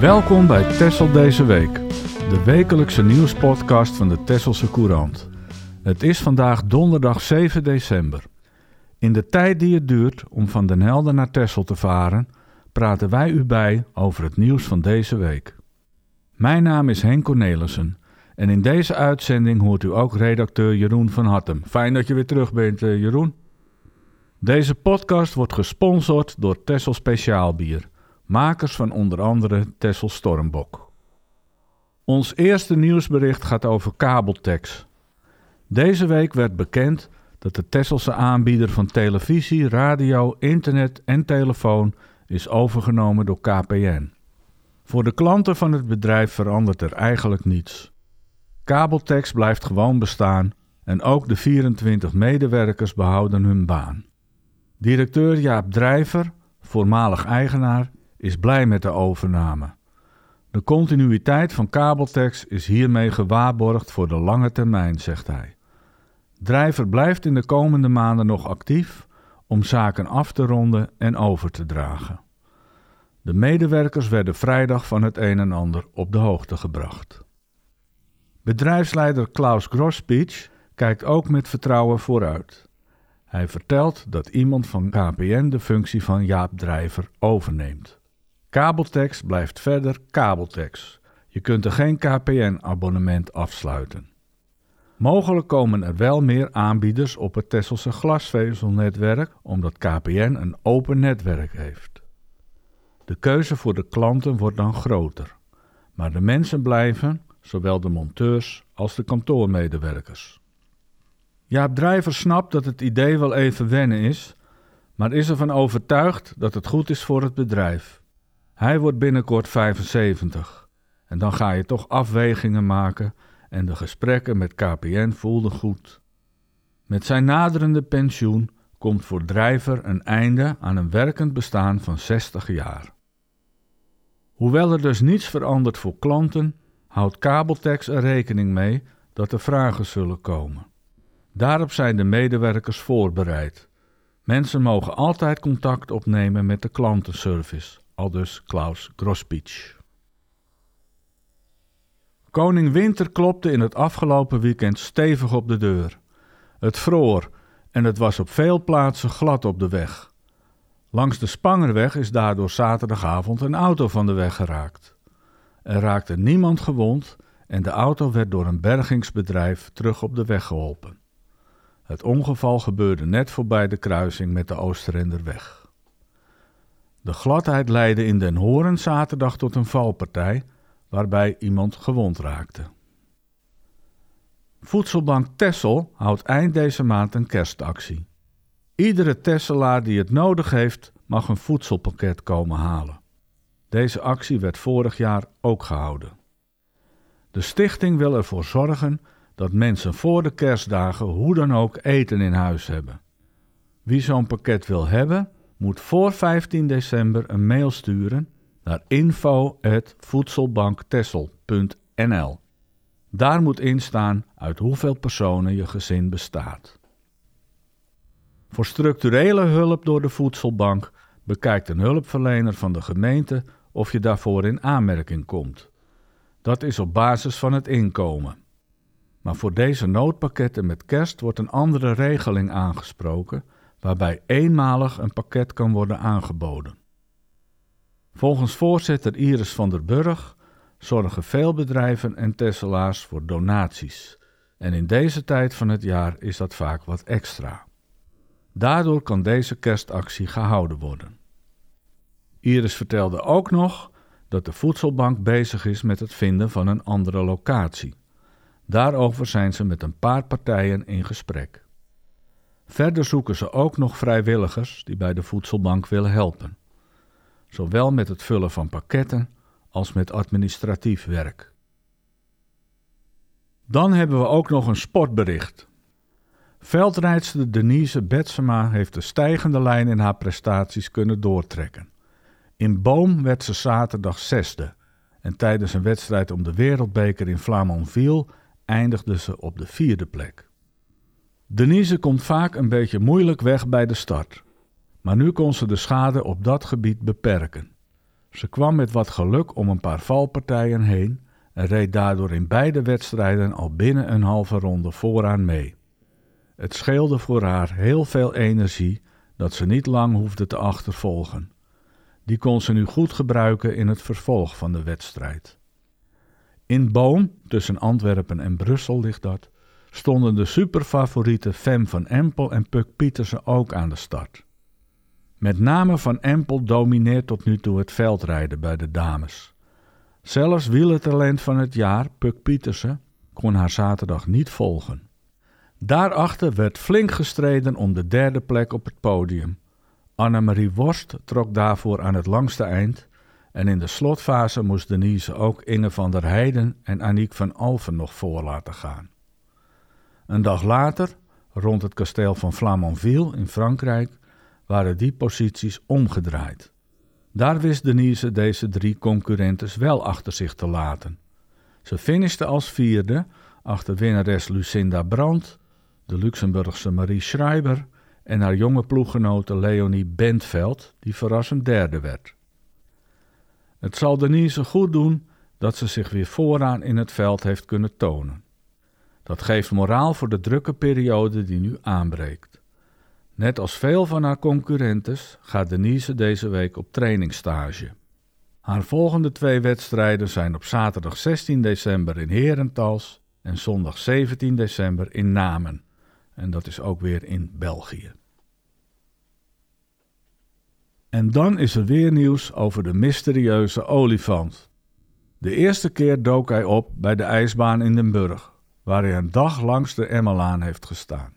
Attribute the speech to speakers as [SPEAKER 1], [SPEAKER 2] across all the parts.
[SPEAKER 1] Welkom bij Tessel deze week, de wekelijkse nieuwspodcast van de Tesselse Courant. Het is vandaag donderdag 7 december. In de tijd die het duurt om van Den Helder naar Tessel te varen, praten wij u bij over het nieuws van deze week. Mijn naam is Henk Cornelissen en in deze uitzending hoort u ook redacteur Jeroen van Hattem. Fijn dat je weer terug bent, eh, Jeroen. Deze podcast wordt gesponsord door Tessel Speciaalbier, makers van onder andere Tessel Stormbok. Ons eerste nieuwsbericht gaat over Kabeltex. Deze week werd bekend dat de Tesselse aanbieder van televisie, radio, internet en telefoon is overgenomen door KPN. Voor de klanten van het bedrijf verandert er eigenlijk niets. Kabeltex blijft gewoon bestaan en ook de 24 medewerkers behouden hun baan. Directeur Jaap Drijver, voormalig eigenaar, is blij met de overname. De continuïteit van Kabeltex is hiermee gewaarborgd voor de lange termijn, zegt hij. Drijver blijft in de komende maanden nog actief om zaken af te ronden en over te dragen. De medewerkers werden vrijdag van het een en ander op de hoogte gebracht. Bedrijfsleider Klaus Grosspich kijkt ook met vertrouwen vooruit. Hij vertelt dat iemand van KPN de functie van Jaap Drijver overneemt. Kabeltex blijft verder kabeltex. Je kunt er geen KPN-abonnement afsluiten. Mogelijk komen er wel meer aanbieders op het Tesselse glasvezelnetwerk, omdat KPN een open netwerk heeft. De keuze voor de klanten wordt dan groter, maar de mensen blijven, zowel de monteurs als de kantoormedewerkers. Jaap Drijver snapt dat het idee wel even wennen is, maar is ervan overtuigd dat het goed is voor het bedrijf. Hij wordt binnenkort 75 en dan ga je toch afwegingen maken en de gesprekken met KPN voelden goed. Met zijn naderende pensioen komt voor Drijver een einde aan een werkend bestaan van 60 jaar. Hoewel er dus niets verandert voor klanten, houdt Kabeltex er rekening mee dat er vragen zullen komen. Daarop zijn de medewerkers voorbereid. Mensen mogen altijd contact opnemen met de klantenservice, aldus Klaus Grospitsch. Koning Winter klopte in het afgelopen weekend stevig op de deur. Het vroor en het was op veel plaatsen glad op de weg. Langs de Spangerweg is daardoor zaterdagavond een auto van de weg geraakt. Er raakte niemand gewond en de auto werd door een bergingsbedrijf terug op de weg geholpen. Het ongeval gebeurde net voorbij de kruising met de Oosterenderweg. De gladheid leidde in Den Horen zaterdag tot een valpartij waarbij iemand gewond raakte. Voedselbank Tessel houdt eind deze maand een kerstactie. Iedere Tesselaar die het nodig heeft, mag een voedselpakket komen halen. Deze actie werd vorig jaar ook gehouden. De stichting wil ervoor zorgen dat mensen voor de kerstdagen hoe dan ook eten in huis hebben. Wie zo'n pakket wil hebben, moet voor 15 december een mail sturen naar info.voedselbanktessel.nl. Daar moet in staan uit hoeveel personen je gezin bestaat. Voor structurele hulp door de voedselbank bekijkt een hulpverlener van de gemeente of je daarvoor in aanmerking komt. Dat is op basis van het inkomen. Maar voor deze noodpakketten met kerst wordt een andere regeling aangesproken, waarbij eenmalig een pakket kan worden aangeboden. Volgens voorzitter Iris van der Burg zorgen veel bedrijven en tesselaars voor donaties. En in deze tijd van het jaar is dat vaak wat extra. Daardoor kan deze kerstactie gehouden worden. Iris vertelde ook nog dat de voedselbank bezig is met het vinden van een andere locatie. Daarover zijn ze met een paar partijen in gesprek. Verder zoeken ze ook nog vrijwilligers die bij de voedselbank willen helpen, zowel met het vullen van pakketten als met administratief werk. Dan hebben we ook nog een sportbericht. Veldrijdster Denise Betsema heeft de stijgende lijn in haar prestaties kunnen doortrekken. In Boom werd ze zaterdag zesde en tijdens een wedstrijd om de wereldbeker in Flamanville eindigde ze op de vierde plek. Denise komt vaak een beetje moeilijk weg bij de start, maar nu kon ze de schade op dat gebied beperken. Ze kwam met wat geluk om een paar valpartijen heen en reed daardoor in beide wedstrijden al binnen een halve ronde vooraan mee. Het scheelde voor haar heel veel energie dat ze niet lang hoefde te achtervolgen. Die kon ze nu goed gebruiken in het vervolg van de wedstrijd. In Boom, tussen Antwerpen en Brussel ligt dat, stonden de superfavorieten Fem van Empel en Puk Pietersen ook aan de start. Met name van Empel domineert tot nu toe het veldrijden bij de dames. Zelfs wielertalent van het jaar, Puk Pietersen, kon haar zaterdag niet volgen. Daarachter werd flink gestreden om de derde plek op het podium. Annemarie Worst trok daarvoor aan het langste eind en in de slotfase moest Denise ook Inge van der Heijden en Aniek van Alphen nog voor laten gaan. Een dag later, rond het kasteel van Flamanville in Frankrijk, waren die posities omgedraaid. Daar wist Denise deze drie concurrentes wel achter zich te laten. Ze finishte als vierde achter winnares Lucinda Brandt, de Luxemburgse Marie Schreiber en haar jonge ploeggenote Leonie Bentveld, die verrassend derde werd. Het zal Denise goed doen dat ze zich weer vooraan in het veld heeft kunnen tonen. Dat geeft moraal voor de drukke periode die nu aanbreekt. Net als veel van haar concurrentes gaat Denise deze week op trainingsstage. Haar volgende twee wedstrijden zijn op zaterdag 16 december in Herentals en zondag 17 december in Namen. En dat is ook weer in België. En dan is er weer nieuws over de mysterieuze olifant. De eerste keer dook hij op bij de ijsbaan in Den Burg, waar hij een dag langs de Emmelaan heeft gestaan.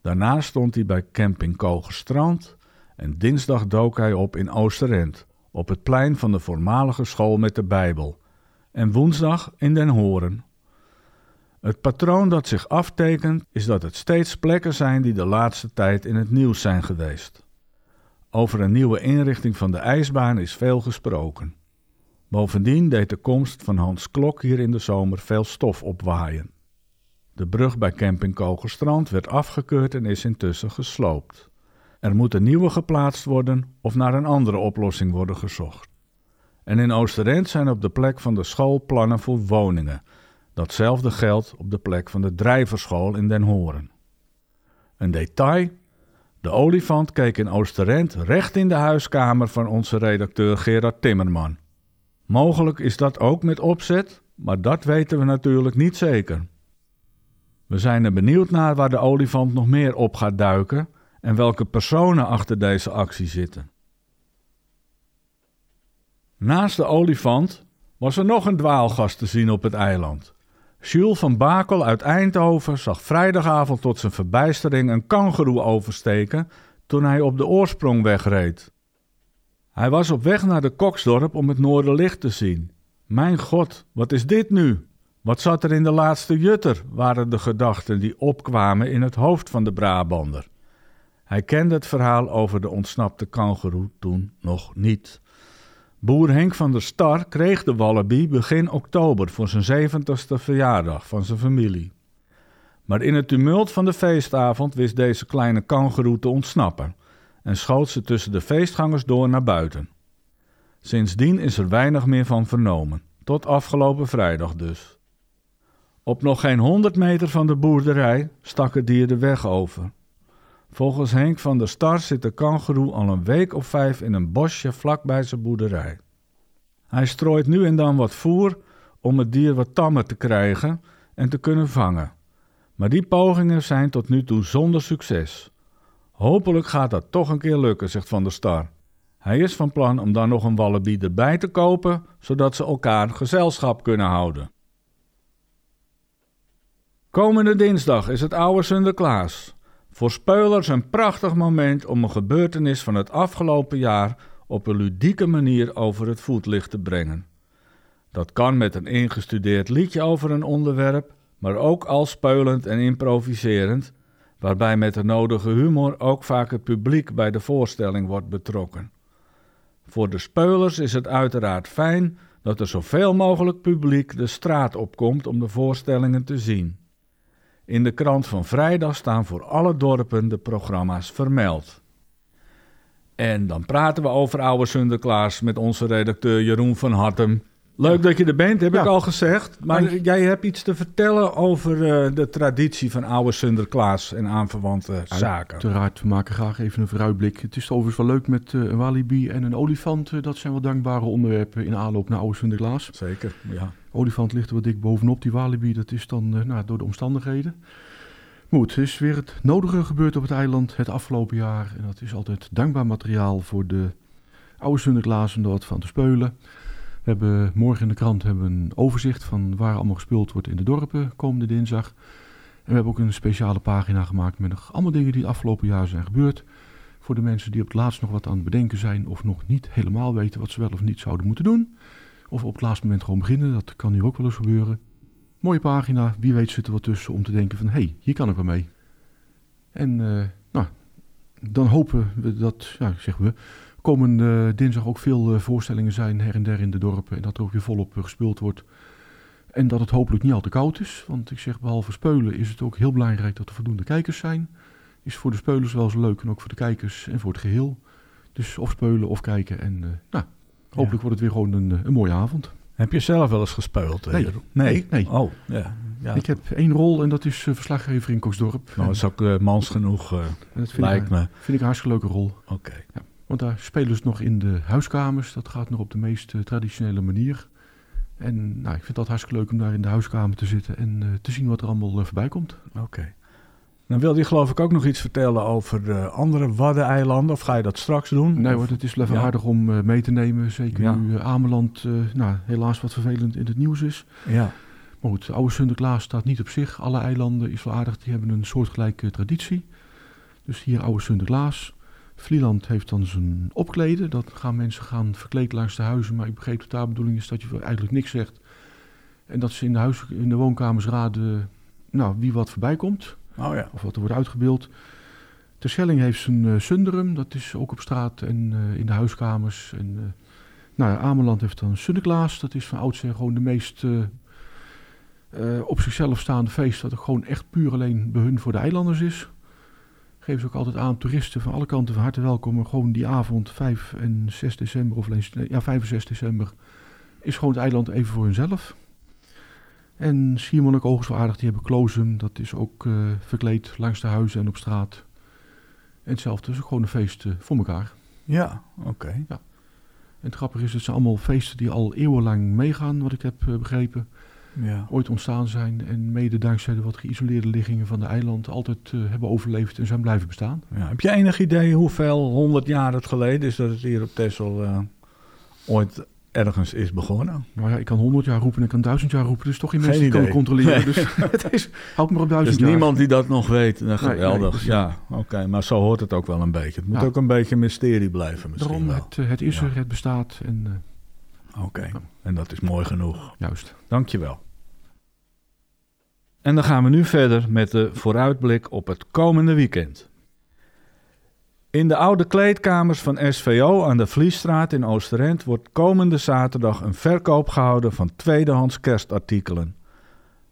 [SPEAKER 1] Daarna stond hij bij camping Kogerstrand en dinsdag dook hij op in Oosterend, op het plein van de voormalige school met de Bijbel, en woensdag in Den Horen. Het patroon dat zich aftekent is dat het steeds plekken zijn die de laatste tijd in het nieuws zijn geweest. Over een nieuwe inrichting van de ijsbaan is veel gesproken. Bovendien deed de komst van Hans Klok hier in de zomer veel stof opwaaien. De brug bij camping Kogelstrand werd afgekeurd en is intussen gesloopt. Er moet een nieuwe geplaatst worden of naar een andere oplossing worden gezocht. En in Oosterend zijn op de plek van de school plannen voor woningen. Datzelfde geldt op de plek van de drijverschool in Den Horen. Een detail de olifant keek in Oosterend recht in de huiskamer van onze redacteur Gerard Timmerman. Mogelijk is dat ook met opzet, maar dat weten we natuurlijk niet zeker. We zijn er benieuwd naar waar de olifant nog meer op gaat duiken en welke personen achter deze actie zitten. Naast de olifant was er nog een dwaalgast te zien op het eiland. Jules van Bakel uit Eindhoven zag vrijdagavond tot zijn verbijstering een kangeroe oversteken toen hij op de oorsprong wegreed. Hij was op weg naar de Koksdorp om het Noorderlicht te zien. Mijn god, wat is dit nu? Wat zat er in de laatste jutter, waren de gedachten die opkwamen in het hoofd van de Brabander. Hij kende het verhaal over de ontsnapte kangeroe toen nog niet. Boer Henk van der Star kreeg de wallaby begin oktober voor zijn 70ste verjaardag van zijn familie. Maar in het tumult van de feestavond wist deze kleine kangeroe te ontsnappen en schoot ze tussen de feestgangers door naar buiten. Sindsdien is er weinig meer van vernomen, tot afgelopen vrijdag dus. Op nog geen honderd meter van de boerderij stak het dier de weg over. Volgens Henk van der Star zit de kangeroe al een week of vijf in een bosje vlak bij zijn boerderij. Hij strooit nu en dan wat voer om het dier wat tammer te krijgen en te kunnen vangen. Maar die pogingen zijn tot nu toe zonder succes. Hopelijk gaat dat toch een keer lukken, zegt Van der Star. Hij is van plan om dan nog een wallaby erbij te kopen, zodat ze elkaar gezelschap kunnen houden. Komende dinsdag is het oude Sinterklaas. Voor speulers een prachtig moment om een gebeurtenis van het afgelopen jaar op een ludieke manier over het voetlicht te brengen. Dat kan met een ingestudeerd liedje over een onderwerp, maar ook al speulend en improviserend, waarbij met de nodige humor ook vaak het publiek bij de voorstelling wordt betrokken. Voor de speulers is het uiteraard fijn dat er zoveel mogelijk publiek de straat opkomt om de voorstellingen te zien. In de krant van vrijdag staan voor alle dorpen de programma's vermeld. En dan praten we over oude Sinterklaas met onze redacteur Jeroen van Hartem. Leuk dat je er bent, heb
[SPEAKER 2] Ja.
[SPEAKER 1] ik al gezegd. Maar
[SPEAKER 2] Dank
[SPEAKER 1] jij hebt iets te vertellen over eh, de traditie van oude Sinterklaas en aanverwante zaken.
[SPEAKER 2] Uiteraard, we maken graag even een vooruitblik. Het is overigens wel leuk met eh, een walibi en een olifant. Eh, dat zijn wel dankbare onderwerpen in aanloop naar oude Sinterklaas.
[SPEAKER 1] Zeker, ja.
[SPEAKER 2] Olifant ligt er wat dik bovenop. Die walibi, dat is dan eh, nou, door de omstandigheden. Maar goed, er is weer het nodige gebeurd op het eiland het afgelopen jaar. En dat is altijd dankbaar materiaal voor de oude er wat van te speulen. We hebben morgen in de krant hebben een overzicht van waar allemaal gespeeld wordt in de dorpen komende dinsdag. En we hebben ook een speciale pagina gemaakt met nog allemaal dingen die afgelopen jaar zijn gebeurd. Voor de mensen die op het laatst nog wat aan het bedenken zijn of nog niet helemaal weten wat ze wel of niet zouden moeten doen. Of op het laatste moment gewoon beginnen, dat kan hier ook wel eens gebeuren. Mooie pagina, wie weet zit er wat tussen om te denken van hé, hey, hier kan ik wel mee. En eh, nou, dan hopen we dat, ja, zeggen we, komende dinsdag ook veel eh, voorstellingen zijn her en der in de dorpen. En dat er ook weer volop eh, gespeeld wordt. En dat het hopelijk niet al te koud is. Want ik zeg, behalve speulen is het ook heel belangrijk dat er voldoende kijkers zijn. Is voor de speulers wel zo leuk en ook voor de kijkers en voor het geheel. Dus of speulen of kijken. En eh, nou, hopelijk wordt het weer gewoon een, eh, een mooie avond.
[SPEAKER 1] Heb je zelf wel eens gespeeld? eh,
[SPEAKER 2] Nee. Nee, nee.
[SPEAKER 1] Oh, ja. ja.
[SPEAKER 2] Ik heb één rol en dat is eh, verslaggever in Koksdorp.
[SPEAKER 1] Nou, dat is ook mans genoeg,
[SPEAKER 2] dat vind,
[SPEAKER 1] lijkt
[SPEAKER 2] ik,
[SPEAKER 1] me.
[SPEAKER 2] vind ik een hartstikke leuke rol.
[SPEAKER 1] Oké.
[SPEAKER 2] Want daar spelen ze nog in de huiskamers. Dat gaat nog op de meest traditionele manier. En nou, ik vind dat hartstikke leuk om daar in de huiskamer te zitten en te zien wat er allemaal voorbij komt.
[SPEAKER 1] Oké. Dan wilde je geloof ik ook nog iets vertellen over de andere Waddeneilanden. Of ga je dat straks doen?
[SPEAKER 2] Nee hoor, het is wel even
[SPEAKER 1] Ja.
[SPEAKER 2] aardig om eh, mee te nemen. Zeker
[SPEAKER 1] Ja.
[SPEAKER 2] nu eh, Ameland eh, nou, helaas wat vervelend in het nieuws is.
[SPEAKER 1] Ja.
[SPEAKER 2] Maar goed, oude Sinterklaas staat niet op zich. Alle eilanden is wel aardig, die hebben een soortgelijke traditie. Dus hier oude Sinterklaas. Vlieland heeft dan zijn opkleden. Dat gaan mensen gaan verkleed langs de huizen. Maar ik begreep dat daar de bedoeling is dat je eigenlijk niks zegt. En dat ze in de, huis, in de woonkamers raden nou, wie wat voorbij komt.
[SPEAKER 1] Oh ja.
[SPEAKER 2] Of wat er wordt uitgebeeld. Terschelling heeft zijn eh, Sunderum. Dat is ook op straat en eh, in de huiskamers. En, eh, nou ja, Ameland heeft dan Sinterklaas. Dat is van oudsher gewoon de meest op zichzelf staande feest. Dat ook gewoon echt puur alleen bij hun voor de eilanders is. Geven ze ook altijd aan toeristen van alle kanten van harte welkom. Gewoon die avond 5 en 6 december, of alleen, ja, 5 en 6 december, is gewoon het eiland even voor hunzelf. En Schiermonnik Oogst wel aardig, die hebben Klozum. Dat is ook eh, verkleed langs de huizen en op straat. En hetzelfde ook gewoon een feest eh, voor elkaar.
[SPEAKER 1] Ja, oké.
[SPEAKER 2] En het grappige is, het zijn allemaal feesten die al eeuwenlang meegaan, wat ik heb eh, begrepen.
[SPEAKER 1] Ja.
[SPEAKER 2] Ooit ontstaan zijn en mede dankzij de wat geïsoleerde liggingen van de eiland altijd hebben overleefd en zijn blijven bestaan.
[SPEAKER 1] ja. Heb je enig idee hoeveel honderd jaar het geleden is dat het hier op Texel ooit ergens is begonnen?
[SPEAKER 2] Nou ja, ik kan 100 jaar roepen en ik kan 1000 jaar roepen, dus toch geen
[SPEAKER 1] Geen
[SPEAKER 2] mensen die kunnen controleren. Dus het is, houd me op 1000
[SPEAKER 1] is
[SPEAKER 2] jaar.
[SPEAKER 1] niemand die dat nog weet. Nou, geweldig.
[SPEAKER 2] nee, dus-
[SPEAKER 1] ja, oké. Maar zo hoort het ook wel een beetje. Het moet
[SPEAKER 2] Ja.
[SPEAKER 1] ook een beetje mysterie blijven misschien
[SPEAKER 2] Daarom,
[SPEAKER 1] wel.
[SPEAKER 2] het, eh, het is
[SPEAKER 1] Ja.
[SPEAKER 2] er, het bestaat en eh,
[SPEAKER 1] Oké. En dat is mooi genoeg.
[SPEAKER 2] juist.
[SPEAKER 1] Dankjewel. En dan gaan we nu verder met de vooruitblik op het komende weekend. In de oude kleedkamers van SVO aan de Vliesstraat in Oosterend wordt komende zaterdag een verkoop gehouden van tweedehands kerstartikelen.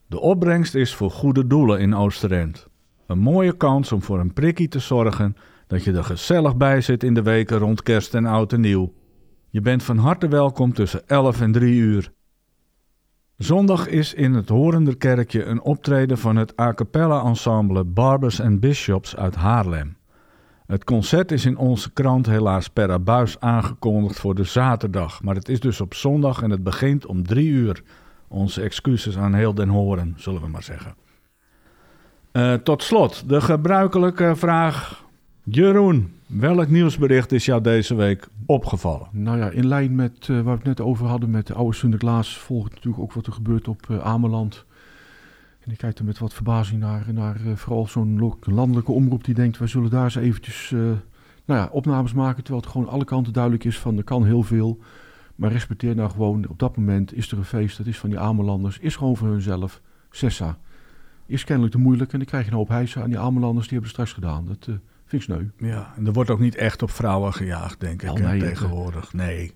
[SPEAKER 1] De opbrengst is voor goede doelen in Oosterend. Een mooie kans om voor een prikkie te zorgen dat je er gezellig bij zit in de weken rond kerst en oud en nieuw. Je bent van harte welkom tussen 11 en 3 uur. Zondag is in het Horenderkerkje een optreden van het a cappella ensemble Barbers and Bishops uit Haarlem. Het concert is in onze krant helaas per abuis aangekondigd voor de zaterdag, maar het is dus op zondag en het begint om drie uur. Onze excuses aan heel Den Horen, zullen we maar zeggen. Eh, tot slot, de gebruikelijke vraag. Jeroen, welk nieuwsbericht is jou deze week opgevallen?
[SPEAKER 2] Nou ja, in lijn met eh, waar we het net over hadden met de oude Sinterklaas, volgt natuurlijk ook wat er gebeurt op eh, Ameland. En ik kijk er met wat verbazing naar, naar eh, vooral zo'n landelijke omroep die denkt, wij zullen daar eens eventjes eh, nou ja, opnames maken, terwijl het gewoon alle kanten duidelijk is van er kan heel veel. Maar respecteer nou gewoon, op dat moment is er een feest, dat is van die Amelanders, is gewoon voor hunzelf. Sessa. Is kennelijk te moeilijk en dan krijg je een hoop hijsen aan die Amelanders, die hebben het straks gedaan. Dat eh, vind ik sneu.
[SPEAKER 1] Ja, en er wordt ook niet echt op vrouwen gejaagd, denk ik,
[SPEAKER 2] nee,
[SPEAKER 1] tegenwoordig. Nee,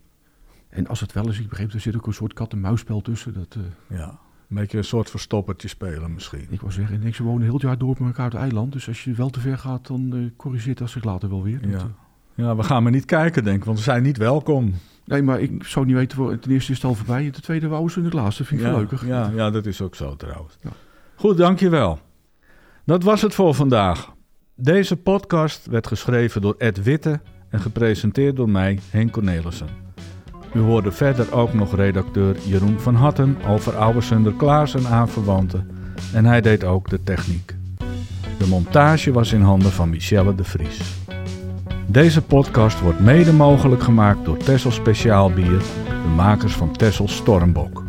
[SPEAKER 2] En als het wel is, ik begreep, er zit ook een soort kat-en-muisspel tussen. Dat,
[SPEAKER 1] ja. Een beetje een soort verstoppertje spelen misschien.
[SPEAKER 2] Ik wou zeggen, ik denk, ze wonen heel het jaar door op elkaar op het eiland. Dus als je wel te ver gaat, dan eh corrigeert dat zich later wel weer.
[SPEAKER 1] Ja. Ja, we gaan maar niet kijken, denk ik, want we zijn niet welkom.
[SPEAKER 2] Nee, maar ik zou niet weten, voor, ten eerste is het al voorbij. En ten tweede wou ze in het laatste, vind ik
[SPEAKER 1] ja,
[SPEAKER 2] leuker.
[SPEAKER 1] Ja, ja, dat is ook zo trouwens.
[SPEAKER 2] Ja.
[SPEAKER 1] Goed, dankjewel. Dat was het voor vandaag. Deze podcast werd geschreven door Ed Witte en gepresenteerd door mij, Henk Cornelissen. U hoorde verder ook nog redacteur Jeroen van Hatten over Ouwersunder Klaas en aanverwanten. En hij deed ook de techniek. De montage was in handen van Michelle de Vries. Deze podcast wordt mede mogelijk gemaakt door Tessel Speciaal Bier, de makers van Tessel Stormbok.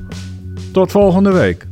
[SPEAKER 1] Tot volgende week.